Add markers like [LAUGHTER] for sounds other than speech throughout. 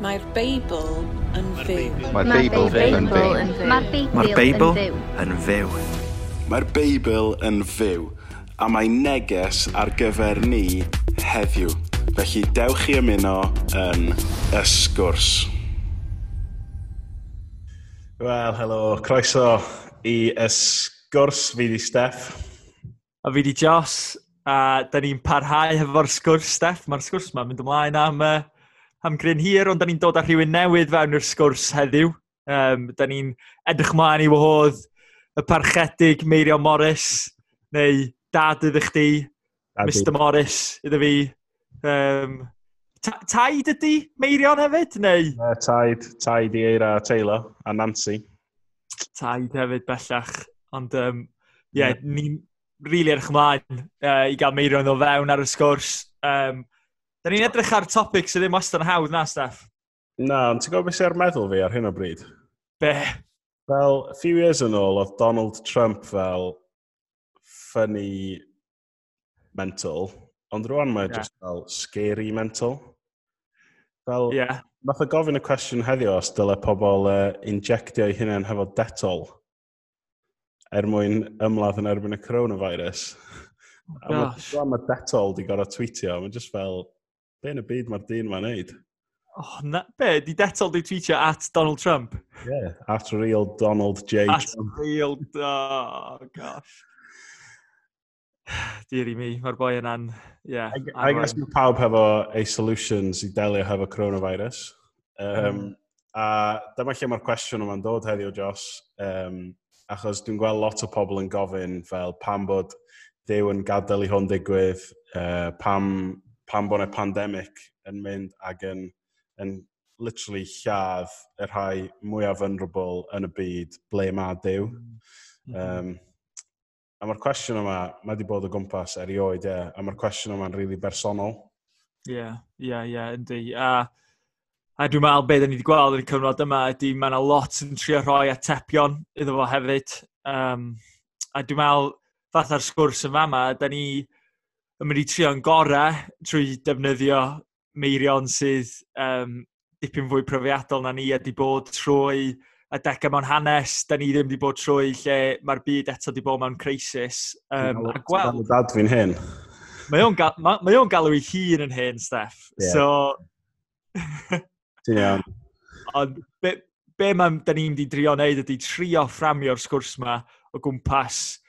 Mae'r Beibl yn fyw. Mae'r Beibl yn fyw. Mae'r Beibl yn fyw. Mae'r Beibl yn fyw. A mae neges ar gyfer ni heddiw. Felly dewch i ymuno yn ysgwrs. Wel, helo, croeso i ysgwrs. fi di Steff. A fi di Jos, a da ni'n parhau hefo'r sgwrs, Steff. Mae'r sgwrs yma'n mynd ymlaen am uh, am Gryn Hir, ond da ni'n dod â rhywun newydd fewn i'r sgwrs heddiw. Um, da ni'n edrych mlaen i wahodd y parchedig Meirio Morris, neu dad ydych chdi, Mr Morris, iddo fi. Um, ta taid ydy Meirion hefyd, neu? Uh, taid, taid i Eira Taylor a Nancy. Taid hefyd bellach, ond um, yeah, yeah. ni'n rili really erch mlaen uh, i gael Meirion o fewn ar y sgwrs. Um, Da ni'n edrych ar topic sydd ddim wastad yn hawdd na, Steph. Na, ond ti'n gwybod beth sy'n meddwl fi ar hyn o bryd? Be? Fel, a few years yn ôl, oedd Donald Trump fel funny mental, ond rwan mae yeah. just fel scary mental. Fel, yeah. nath o gofyn y cwestiwn heddiw os dyle pobl uh, e, injectio eu hunain hefo detol er mwyn ymladd yn erbyn y coronavirus. Oh, a mae ma Detol di gorau tweetio, mae'n just fel, Be yn y byd mae'r dyn ma'n neud? Oh, na, be, di detol di tweetio at Donald Trump? Yeah, at real Donald J. At Trump. real, oh gosh. [SIGHS] Deary mi, mae'r boi yna'n... Yeah, I, I guess mae pawb hefo ei solutions i delio hefo coronavirus. Um, mm. A dyma lle mae'r cwestiwn yma'n dod heddiw, Jos. Um, achos dwi'n gweld lot o pobl yn gofyn fel pam bod Dyw yn gadael i hwn digwydd, uh, pam pan bod y pandemig yn mynd ac yn, yn literally lladd y rhai mwyaf vulnerable yn y byd ble mae Dyw. Mm -hmm. um, a mae'r cwestiwn yma, mae wedi bod o gwmpas erioed, ie, yeah, a mae'r cwestiwn yma'n rili really bersonol. Ie, ie, ie, yndi. A, a dwi'n meddwl beth ni wedi gweld yn y cyfnod yma ydy mae yna lot yn trio rhoi atebion iddo fo hefyd. Um, a dwi'n meddwl, fath ar sgwrs yn fama, da ni yn mynd i trio'n gorau trwy defnyddio meirion sydd um, dipyn fwy profiadol na ni a di bod trwy y deca mewn hanes, da ni ddim wedi bod trwy lle mae'r byd eto wedi bod mewn crisis. Um, a gweld... dad fi'n hyn. Mae o'n ga... ma, ma galw ei hun yn hyn, Steff. Yeah. So... Ti'n iawn. [LAUGHS] Ond be, be mae da ni'n di drio wneud ydy trio fframio'r sgwrs yma o gwmpas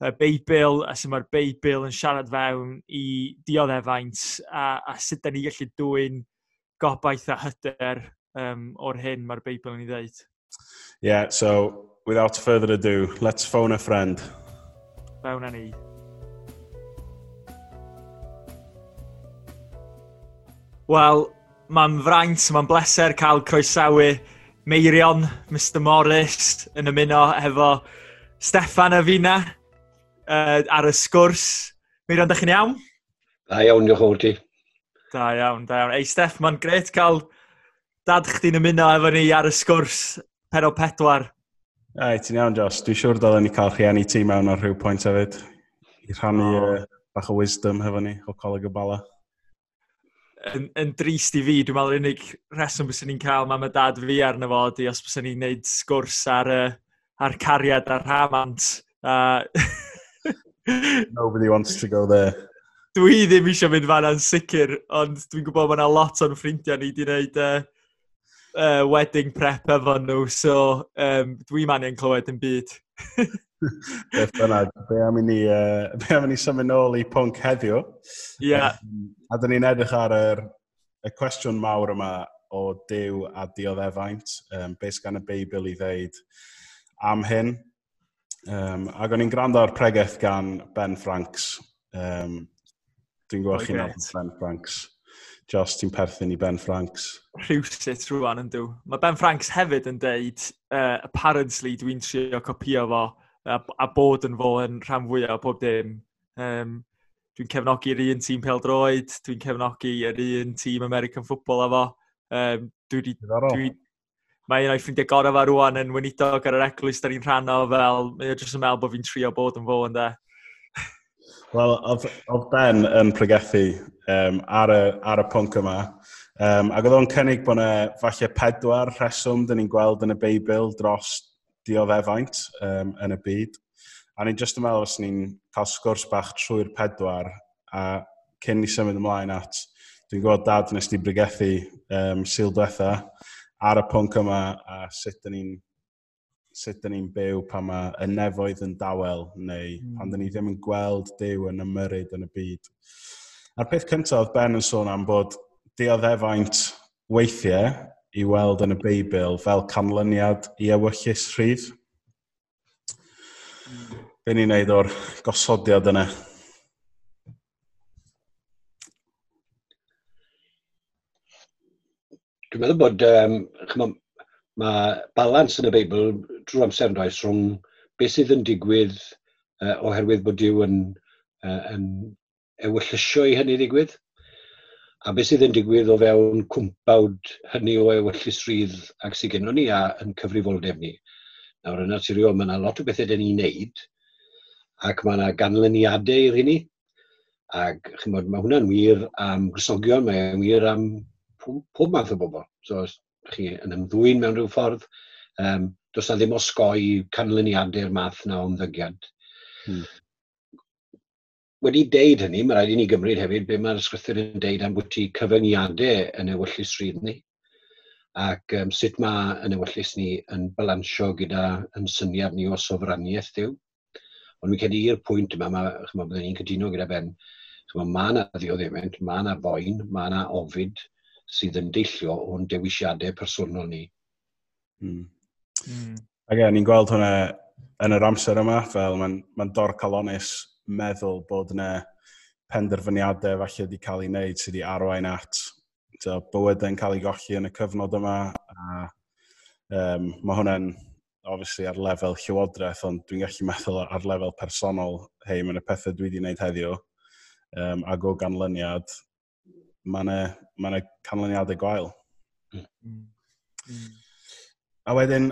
y Beibl, a sy'n mae'r Beibl yn siarad fewn i dioddefaint, a, a sut da ni gallu dwy'n gobaith a hyder um, o'r hyn mae'r Beibl yn ei ddeud. Yeah, so without further ado, let's phone a friend. Fewn â ni. Wel, mae'n fraint, mae'n bleser cael croesawu Meirion, Mr Morris, yn ymuno efo Steffan a fi uh, ar y sgwrs. Meirion, da chi'n iawn? Da iawn, diolch o'r ti. Da iawn, da iawn. Ei, Steff, mae'n gret cael dad chdi'n ymuno efo ni ar y sgwrs pero pedwar. Ai, ti'n iawn, Jos. Dwi'n siŵr dylen ni cael rhieni ti mewn ar rhyw pwynt hefyd. I rhannu oh. uh, bach o wisdom hefo ni o Coleg y Bala. Yn, yn drist i fi, dwi'n meddwl unig reswm bys ni'n cael mam a dad fi arno fo ydy os bys ni'n neud sgwrs ar, uh, ar cariad ar hamant. Uh, [LAUGHS] Nobody wants to go there. Dwi ddim eisiau mynd fan yn sicr, ond dwi'n gwybod bod yna lot o'n ffrindiau ni wedi gwneud uh, e, uh, e, wedding prep efo nhw, so um, dwi'n man i'n clywed yn byd. [LAUGHS] Beth bynnag, be am i ni, uh, be am i ni symud nôl i pwnc heddiw. Ie. Yeah. Um, a dyn ni'n edrych ar yr, y cwestiwn mawr yma o Dyw a Dioddefaint, um, beth gan y Beibl i ddeud am hyn. Um, ac o'n i'n gwrando ar pregaeth gan Ben Franks. Um, Dwi'n gwybod okay. chi'n nabod Ben Franks. Jos, ti'n perthyn i Ben Franks. Rhywsit rwan yn dw. Mae Ben Franks hefyd yn deud, uh, apparently dwi'n trio copio fo a, a bod yn fo yn rhan fwyaf o pob dim. Um, dwi'n cefnogi'r un tîm peldroed, dwi'n cefnogi yr un tîm American Football efo. Um, dwi, dwi, dwi, mae un o'i ffrindiau gorau fa rwan yn wynidog ar yr eglwys da ni'n rhan o fel, mae o jyst yn meddwl bod fi'n trio bod yn fo yn de. Wel, oedd Ben yn pregethu um, ar, y, ar y pwnc yma, um, ac oedd o'n cynnig bod yna falle pedwar rheswm dyn ni'n gweld yn y Beibl dros dioddefaint um, yn y byd. A ni'n just yn meddwl os ni'n cael sgwrs bach trwy'r pedwar a cyn ni symud ymlaen at, dwi'n gwybod dad nes di bregethu um, sil diwetha, ar y pwnc yma a sut dyn ni'n sut dyn ni'n byw pan mae y nefoedd yn dawel neu mm. pan dyn ni hmm. ddim yn gweld Dyw yn ymyryd yn y byd. A'r peth cyntaf oedd Ben yn sôn am bod dioddefaint weithiau i weld yn y Beibl fel canlyniad i ewyllus rhydd. Mm. Be ni'n neud o'r gosodiad yna? Dwi'n meddwl bod, um, chymod, mae balans yn y Beibl drwy amser yn does rhwng beth sydd yn digwydd uh, oherwydd bod Dyw yn, uh, yn ewyllysio i hynny ddigwydd, a beth sydd yn digwydd o fewn cwmpawd hynny o ewyllus rydd ac sydd gennym ni a yn cyfrifoldeb ni. Nawr yn naturiol, mae yna lot o bethau dyn ni'n neud, ac mae yna ganlyniadau i'r hynny, ac chymod, mae hwnna'n wir am Grysogion, mae'n wir am pob math o bobl. So, os chi yn ymddwyn mewn rhyw ffordd, um, does na ddim osgoi canlyniadau'r math na o ymddygiad. Hmm. Wedi deud hynny, mae rhaid i ni gymryd hefyd be mae'r ysgrythyr yn deud am bwyty cyfyngiadau yn ewyllu sryd ni ac um, sut mae yn ewyllus ni yn balansio gyda yn syniad ni o sofraniaeth diw. Ond mi'n credu i'r pwynt yma, mae, chymod, byddwn ni'n cytuno gyda Ben, chymod, mae yna ddioddefent, mae yna foen, mae yna ofid, sydd yn deillio o'n dewisiadau personol ni. Mm. Mm. Ac ni'n gweld hwnna yn yr amser yma, fel mae'n ma dor calonus meddwl bod yna penderfyniadau falle wedi cael ei wneud sydd wedi arwain at so, bywydau'n cael ei golli yn y cyfnod yma. A, um, mae hwnna'n obviously ar lefel llywodraeth, ond dwi'n gallu meddwl ar lefel personol, hei, mae'n y pethau dwi wedi wneud heddiw, um, ac o ganlyniad, mae yna ma canlyniadau gwael. Mm. Mm. A wedyn,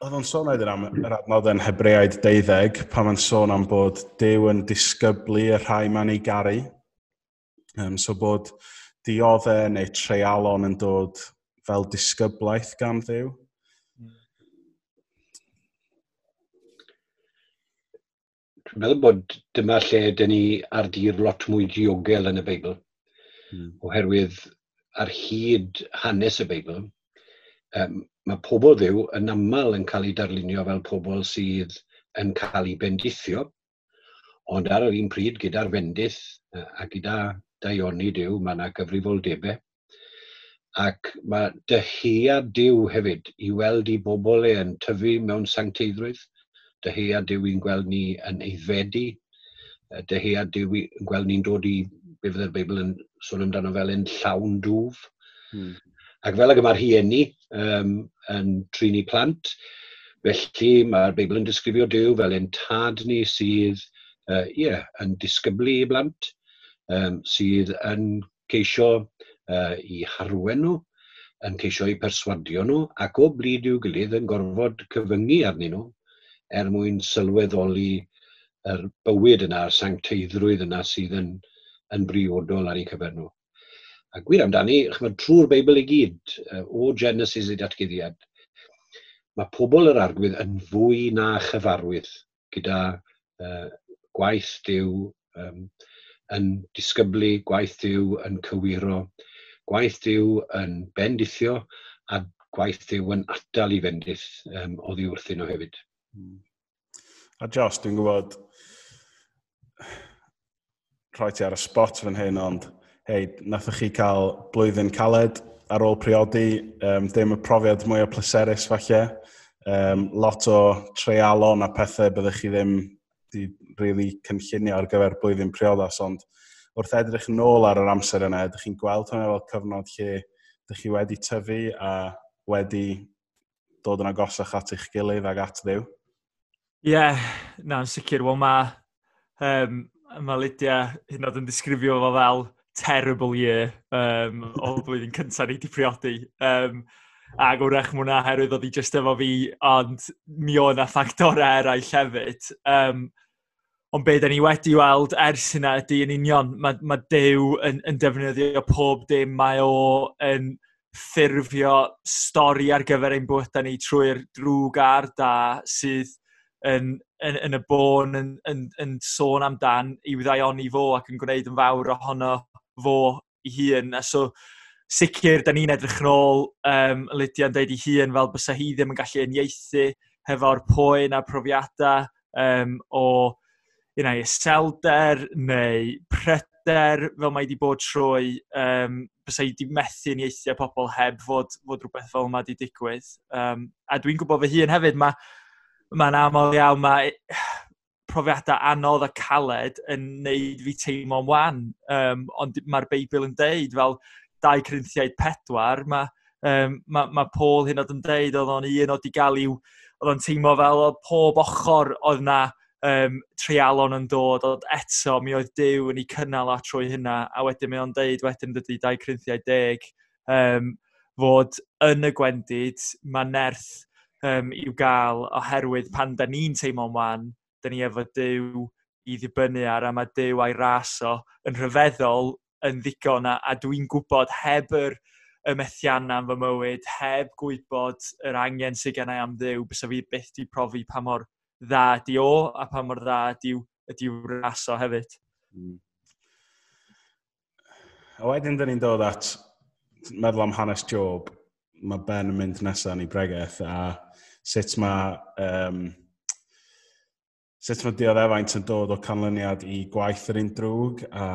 oedd o'n sôn oedd am yr adnodd yn Hebreaid 12, pan mae'n sôn am bod Dyw yn disgyblu y rhai ma'n ei garu. Um, so bod dioddau neu treialon yn dod fel disgyblaeth gan Ddyw. Dwi'n meddwl bod dyma lle dyn ni ar dir lot mwy diogel yn y Beibl mm. oherwydd ar hyd hanes y Beibl, um, mae pobl ddiw yn aml yn cael ei darlunio fel pobl sydd yn cael ei bendithio, ond ar yr un pryd gyda'r fendith a gyda daioni diw, mae yna gyfrifoldebau. Ac mae dyheuad diw hefyd i weld i bobl e yn tyfu mewn sancteiddrwydd, dyheuad diw i'n gweld ni yn eiddfedu, dyheuad diw i'n gweld ni'n dod i be fydd y Beibl yn sôn amdano fel yn llawn dŵf. Hmm. Ac fel ag yma'r hieni um, yn trini plant, felly mae'r Beibl yn disgrifio Dyw fel ein tad ni sydd uh, yeah, yn disgyblu i blant, um, sydd yn ceisio uh, i harwen nhw, yn ceisio i perswadio nhw, ac o blid i'w gilydd yn gorfod cyfyngu arnyn nhw er mwyn sylweddoli yr bywyd yna, a'r sancteiddrwydd yna sydd yn yn briodol ar eu cyfer nhw. A gwir amdani, chymryd trwy'r Beibl i gyd, o Genesis i datgyddiad, mae pobl yr argwydd yn fwy na chyfarwydd gyda uh, gwaith diw, um, yn disgyblu, gwaith diw yn cywiro, gwaith diw yn bendithio, a gwaith diw yn atal i fendith um, oddi wrthyn nhw hefyd. Hmm. A Jos, dwi'n gwybod, rhoi ti ar y spot fan hyn, ond hei, nathwch chi cael blwyddyn caled ar ôl priodi, um, dim y profiad mwy o pleserus falle, um, lot o treialon a pethau byddwch chi ddim wedi really cynllunio ar gyfer blwyddyn priodas, ond wrth edrych yn ôl ar yr amser yna, ydych chi'n gweld hwnna fel cyfnod lle ydych chi wedi tyfu a wedi dod yn agosach at eich gilydd ag at ddiw? Ie, yeah, na'n sicr. Wel, mae um, mae Lydia hyn oed yn disgrifio fo fel terrible year um, o flwyddyn cyntaf ni wedi priodi. Um, ac wrach mwna herwydd oedd hi just efo fi, ond mi o na ffactorau eraill hefyd. Um, ond be da ni wedi weld ers yna ydy yn union, mae mae Dew yn, yn defnyddio pob dim mae o yn ffurfio stori ar gyfer ein bwyta ni trwy'r drwg a'r da sydd yn, yn, yn y bôn yn, yn, yn sôn amdan i wyddaion fo ac yn gwneud yn fawr ohono fo i hun. A so, sicr, da ni'n edrych yn ôl, um, Lydia'n deud i hun fel bysa hi ddim yn gallu uniaethu hefo'r poen a profiadau um, o you know, iselder neu pryder fel mae wedi bod trwy um, bysa i wedi methu uniaethu a pobl heb fod, fod rhywbeth fel yma wedi digwydd. Um, a dwi'n gwybod fy hun hefyd, mae mae'n aml iawn, mae profiadau anodd a caled yn neud fi teimlo'n wan. Um, ond mae'r Beibl yn deud, fel 2 Corinthiaid 4, mae um, ma, ma Paul hyn oedd yn deud, oedd o'n un oedd i gael i'w, oedd o'n teimlo fel oedd pob ochr oedd na um, treialon yn dod, oedd eto mi oedd Dyw yn ei cynnal a trwy hynna, a wedyn mae o'n deud wedyn dydy 2 Corinthiaid 10, um, fod yn y gwendid mae nerth um, i'w gael oherwydd pan da ni'n teimlo'n wan, da ni efo Dyw i ddibynnu ar a mae Dyw a'i ras o yn rhyfeddol yn ddigon a, a dwi'n gwybod heb yr y methianna am fy mywyd, heb gwybod yr angen sydd gennau am ddiw, bys fi byth di profi pa mor dda di o a pa mor dda diw, diw ras o hefyd. Mm. A wedyn dyn ni'n dod at meddwl am hanes Job, mae Ben yn mynd nesaf ni bregaeth a sut mae um, sut mae dioddefaint yn dod o canlyniad i gwaith yr un drwg a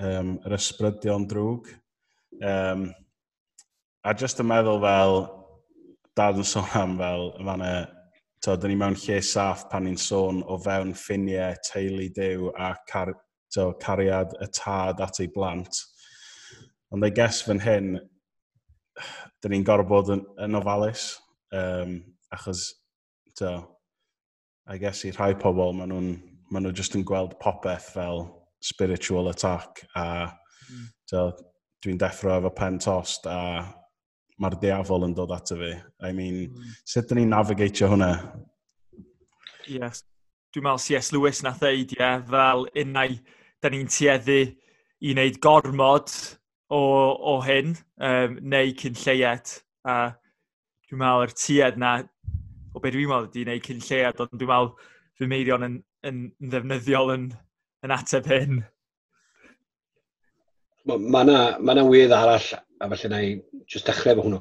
um, yr ysbrydion drwg. Um, a jyst yn meddwl fel, dad yn sôn am fel, fanna, to, dyn ni mewn lle saff pan ni'n sôn o fewn ffiniau, teulu dew a car, to, cariad y tad at ei blant. Ond ei ges fan hyn, dyn ni'n gorfod bod yn, yn ofalus. Um, Achos, to, I guess i rhai pobl, maen nhw'n maen nhw just yn gweld popeth fel spiritual attack a mm. dwi'n deffro efo pen tost a mae'r diafol yn dod ato fi. I mean, mm. sut dyn ni'n navigatio hwnna? Yes. Dwi'n meddwl C.S. Lewis na ddeud, ie, yeah, fel unau, da ni'n tueddu i wneud gormod o, o hyn, um, neu cyn lleied. A dwi'n meddwl yr tued na, o beth dwi'n meddwl ydy wneud cyn llead, ond dwi'n meddwl fy meirion yn, yn, yn ddefnyddiol yn, yn ateb hyn. Mae yna ma ma wedd arall, a falle na i just dechrau fo hwnnw.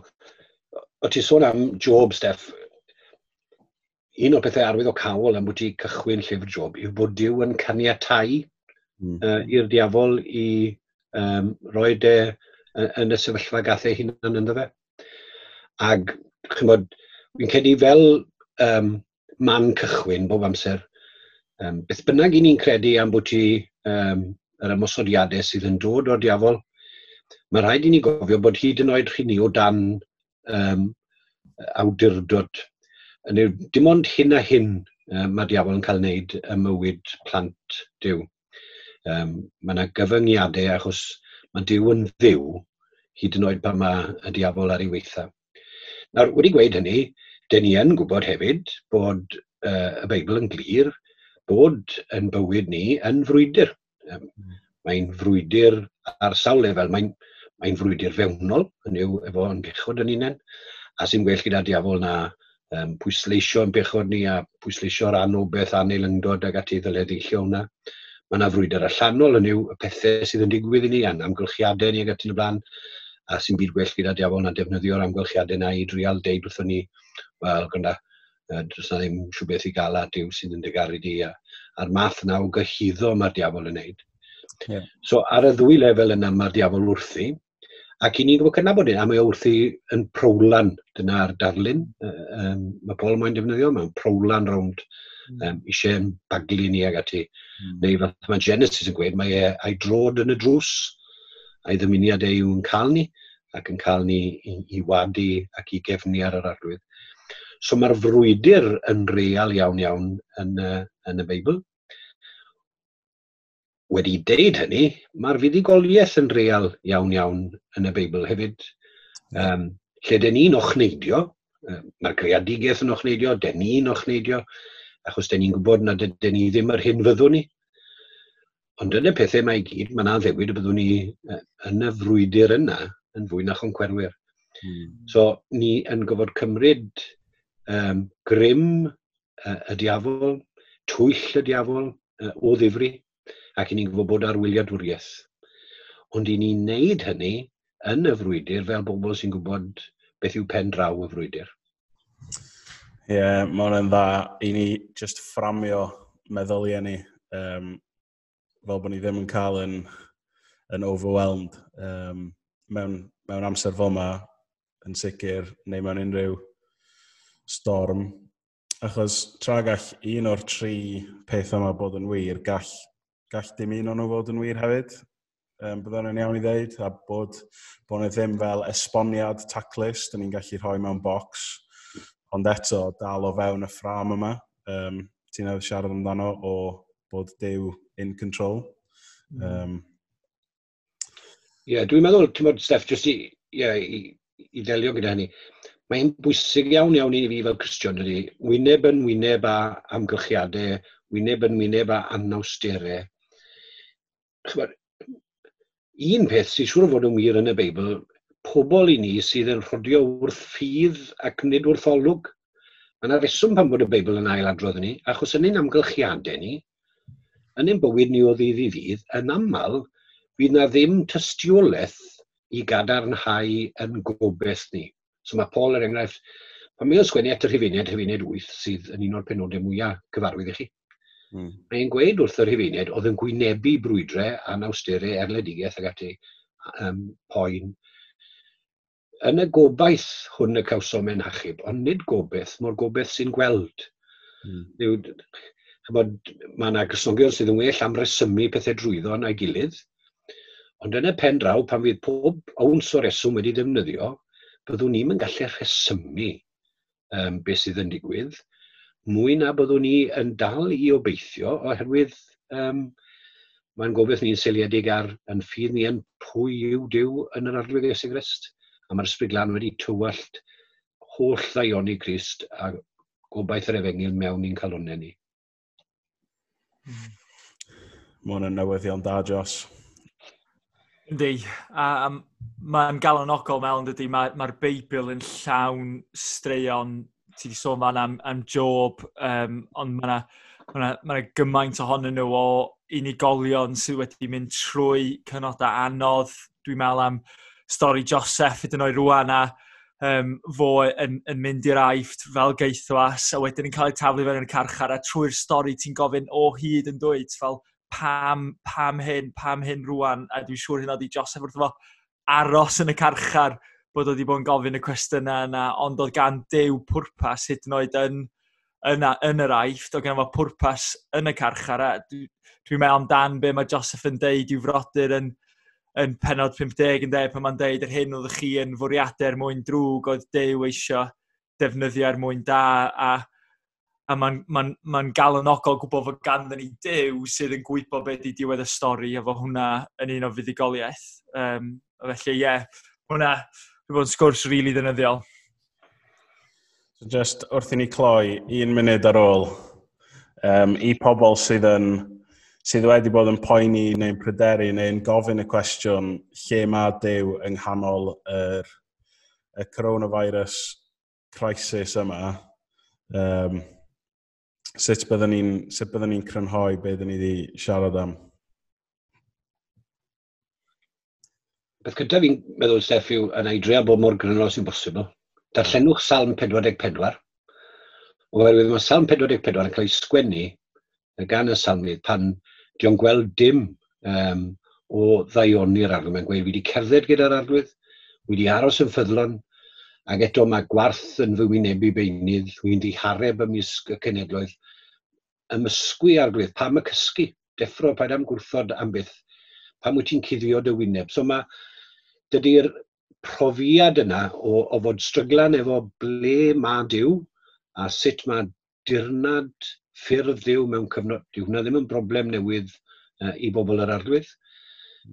O ti sôn am Job, Steff, un o'r pethau arwydd o cawl am bod ti cychwyn llyfr Job yw bod Dyw yn caniatau mm. uh, i'r diafol i um, roi de yn y sefyllfa gathau hunan ynddo fe. Ac, chymod, fi'n credu fel um, man cychwyn bob amser, um, beth bynnag i ni'n credu am bod ti um, yr ymosodiadau sydd yn dod o'r diafol, mae rhaid i ni gofio bod hyd yn oed chi ni o dan um, awdurdod. Yw, dim ond hyn a hyn um, mae diafol yn cael wneud y mywyd plant diw. Um, mae yna gyfyngiadau achos mae diw yn ddiw hyd yn oed pan mae y diafol ar ei weitha. Nawr, wedi gweud hynny, Dyn ni yn gwybod hefyd bod uh, y Beibl yn glir bod yn bywyd ni yn frwydr. Um, mae'n frwydr ar sawl lefel. Mae'n mae frwydr fewnol, yn yw efo yn bechod yn unen, a sy'n well gyda diafol na um, pwysleisio yn bechod ni a pwysleisio ran o beth anel yn dod ag ati ddylediillio hwnna. Mae yna frwydr allanol yn yw y pethau sydd yn digwydd i ni, a'n amgylchiadau ni ag ati y blaen a sy'n byd gwell gyda diafon a defnyddio'r amgylchiadau yna i drial deud wrthyn ni, wel, gwrna, dros na ddim siw beth i gael a diw sydd yn degaru di a, a'r math yna o gyhyddo mae'r diafol yn neud. Yeah. So ar y ddwy lefel yna mae'r diafol wrthi, ac i ni ddim yn cynabod hyn, a mae wrthi yn prowlan, dyna'r darlun, um, mae Paul mae'n defnyddio, mae'n prowlan rownd hmm. um, eisiau baglu ni ag ati. Mm. Neu fath mae Genesis yn gweud, mae e a'i drod yn y drws, a'i ddymuniad ei yw'n cael ni, ac yn cael ni i, i wadu ac i gefnu ar yr arglwydd. So mae'r frwydr yn real iawn iawn yn, uh, yn y Beibl. Wedi deud hynny, mae'r fuddugoliaeth yn real iawn iawn yn y Beibl hefyd. Um, lle den ni'n ochneidio, mae'r greadigaeth yn ochneidio, den ni'n ochneidio, achos dyn ni'n gwybod na dyn ni ddim yr hyn fyddwn ni. Ond yn y pethau mae i gyd, mae yna ddewid y byddwn ni yn y frwydr yna yn fwy na choncerwyr. Hmm. So, ni yn gofod cymryd um, grym uh, y diafol, twyll y diafol uh, o ddifri, ac i ni'n gofod bod ar wyliadwriaeth. Ond i ni'n neud hynny yn y frwydr fel bobl sy'n gwybod beth yw pen draw y frwydr. Ie, yeah, mae hwnna'n dda i ni just fframio meddyliau ni um, fel bod ni ddim yn cael yn, yn overwhelmed um, mewn, mewn amser fel yma yn sicr neu mewn unrhyw storm. Achos tra gall un o'r tri peth yma bod yn wir, gall, gall dim un o'n nhw fod yn wir hefyd. Um, Byddwn yn iawn i ddeud, a bod, bod nhw ddim fel esboniad taclus, dyn ni'n gallu rhoi mewn bocs, ond eto dal o fewn y ffram yma. Um, ti'n edrych siarad amdano o bod Dew in control. Mm. Ie, um, yeah, dwi'n meddwl, ti'n meddwl, Steff, jyst i, yeah, i, i ddelio gyda hynny, mae'n bwysig iawn iawn i fi fel Christian ydy, wyneb yn wyneb a amgylchiadau, wyneb yn wyneb a anawsterau. Chyfod, un peth sy'n siŵr o fod yn wir yn y Beibl, pobl i ni sydd yn rhodio wrth ffydd ac nid wrth olwg. Mae yna reswm pan bod y Beibl yn ail adrodd ni, achos yn ein amgylchiadau ni, yn ein bywyd ni o ddydd i ddydd, yn aml, bydd na ddim tystiolaeth i gadarnhau yn gobeith ni. So mae Paul, er enghraifft, pan mae o'n sgwennu at yr hyfeiniad, hyfeiniad 8, sydd yn un o'r penodau mwyaf cyfarwydd i chi. Mm. Mae'n gweud wrth yr hyfeiniad oedd yn gwynebu brwydrau a nawsterau erledigaeth ag ati um, poen. Yn y gobaith hwn y cawsom yn hachub, ond nid gobeith, mor gobeith sy'n gweld. Mm bod mae yna gysnogion sydd yn well am resymu pethau drwyddo na'i gilydd, ond yn y pen draw, pan fydd pob awns o reswm wedi defnyddio, byddwn ni'n yn gallu rhesymu um, beth sydd yn digwydd, mwy na byddwn ni yn dal i obeithio oherwydd um, mae'n gobeith ni'n seiliedig ar yn ffydd ni yn pwy yw diw yn yr arglwydd Iesu Grist. A mae'r sbriglan wedi tywallt holl ddaioni Crist a gobaith yr efengil mewn i'n calonau ni. Mae hwnna'n newyddion da, Jos. Yndi, a um, mae'n galonogol mewn dydy, mae'r ma, Beibl yn llawn straeon, ti wedi sôn fan am, am Job, um, ond mae'na ma ma gymaint ohonyn nhw o unigolion sydd wedi mynd trwy cynodau anodd, dwi'n meddwl am stori Joseph hyd yn oed rwan a um, fo yn, yn mynd i'r aifft fel geithwas a wedyn yn cael ei taflu fewn yn y carchar a trwy'r stori ti'n gofyn o hyd yn dweud fel pam, pam hyn, pam hyn rwan a dwi'n siŵr hyn oedd i Joseph wrth fo aros yn y carchar bod oedd i bod yn gofyn y cwestiynau yna ond oedd gan dew pwrpas hyd yn oed yn, yn, yn yr aifft, oedd gen fo pwrpas yn y carchar a dwi'n dwi meddwl amdan be mae Joseph yn deud i'w frodyr yn yn penod 50 yn de, pan mae'n deud yr hyn oedd chi yn fwriadau er mwyn drwg oedd dew eisiau defnyddio er mwyn da a, a mae'n ma ma, galonogol gwybod fod ganddo ni dew sydd yn gwybod beth i diwedd y stori efo hwnna yn un o fuddigoliaeth. Um, felly ie, yeah, hwnna, dwi'n bod yn sgwrs rili really ddynyddiol. So just wrth i ni cloi, un munud ar ôl, um, i pobl sydd yn sydd wedi bod yn poeni neu'n pryderu neu'n gofyn y cwestiwn lle mae Dyw yng nghanol yr, y coronavirus crisis yma, um, sut byddwn ni'n ni crynhoi beth ni wedi siarad am? Beth gyda fi'n meddwl, Steff, yw yn eidrio bod mor grynol sy'n bosibl. Darllenwch Salm 44. Oherwydd mae Salm 44 yn cael ei sgwennu gan y salmydd pan diolch o'n gweld dim um, o ddaioni'r arglwydd. Mae'n gweud, wedi cerdded gyda'r arglwydd, wedi aros yn ffyddlon, ac eto mae gwarth yn fy wynebu beinydd, wy'n ddihareb ymysg y cenedloedd. Ymysgu arglwydd, pam y cysgu, deffro, paid am gwrthod am byth, pam wyt ti'n cuddio dy wyneb. So mae, dydy'r profiad yna o, o fod stryglan efo ble mae diw, a sut mae dirnad ffurf ddiw mewn cyfnod. Dyw hwnna ddim yn broblem newydd uh, i bobl yr arglwydd.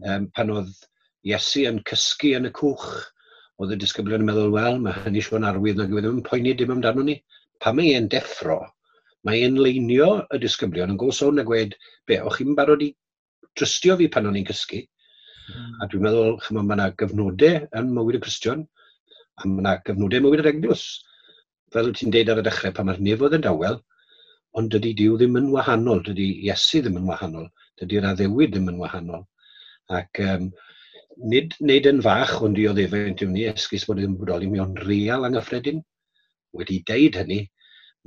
Um, pan oedd Iesu yn cysgu yn y cwch, oedd y disgyblion yn meddwl, wel, mae hynny Sion Arwydd nag yw ddim yn poeni dim amdano ni. Pa mae e'n deffro, mae e'n leinio y disgyblion yn gosown a gweud, be, o'ch chi'n barod i drystio fi pan o'n i'n cysgu? Mm. A dwi'n meddwl, chyma, mae yna gyfnodau yn mywyd y Cristion, a mae yna gyfnodau mywyd yr Eglwys. Fel ti'n deud ar y dechrau, pan mae'r nefodd yn dawel, ond dydy Dyw ddim yn wahanol, dydy Iesu ddim yn wahanol, dydy'r addewid ddim yn wahanol. Ac um, nid nid yn fach, ond i o ddefnydd ni, esgus bod yn bodoli mewn real anghyffredin. Wedi deud hynny,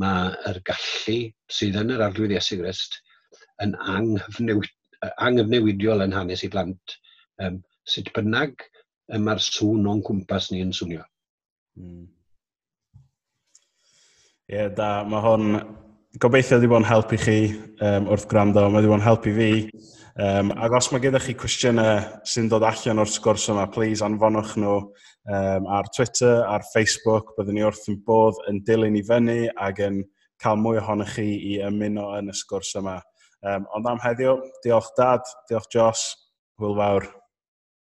mae'r gallu sydd yn yr arglwydd Iesu Grist yn anghyfnewidiol yn hanes i blant. Um, sut bynnag mae'r sŵn o'n cwmpas ni yn swnio. Hmm. Ie, mm. yeah, da. Mae hwn gobeithio wedi bod yn helpu chi um, wrth gwrando, mae wedi bod yn helpu i fi. Um, ac os mae gyda chi cwestiynau sy'n dod allan o'r sgwrs yma, please anfonwch nhw um, ar Twitter, ar Facebook. Byddwn ni wrth yn bodd yn dilyn i fyny ac yn cael mwy ohonych chi i ymuno yn y sgwrs yma. Um, ond am heddiw, diolch dad, diolch Jos, hwyl fawr.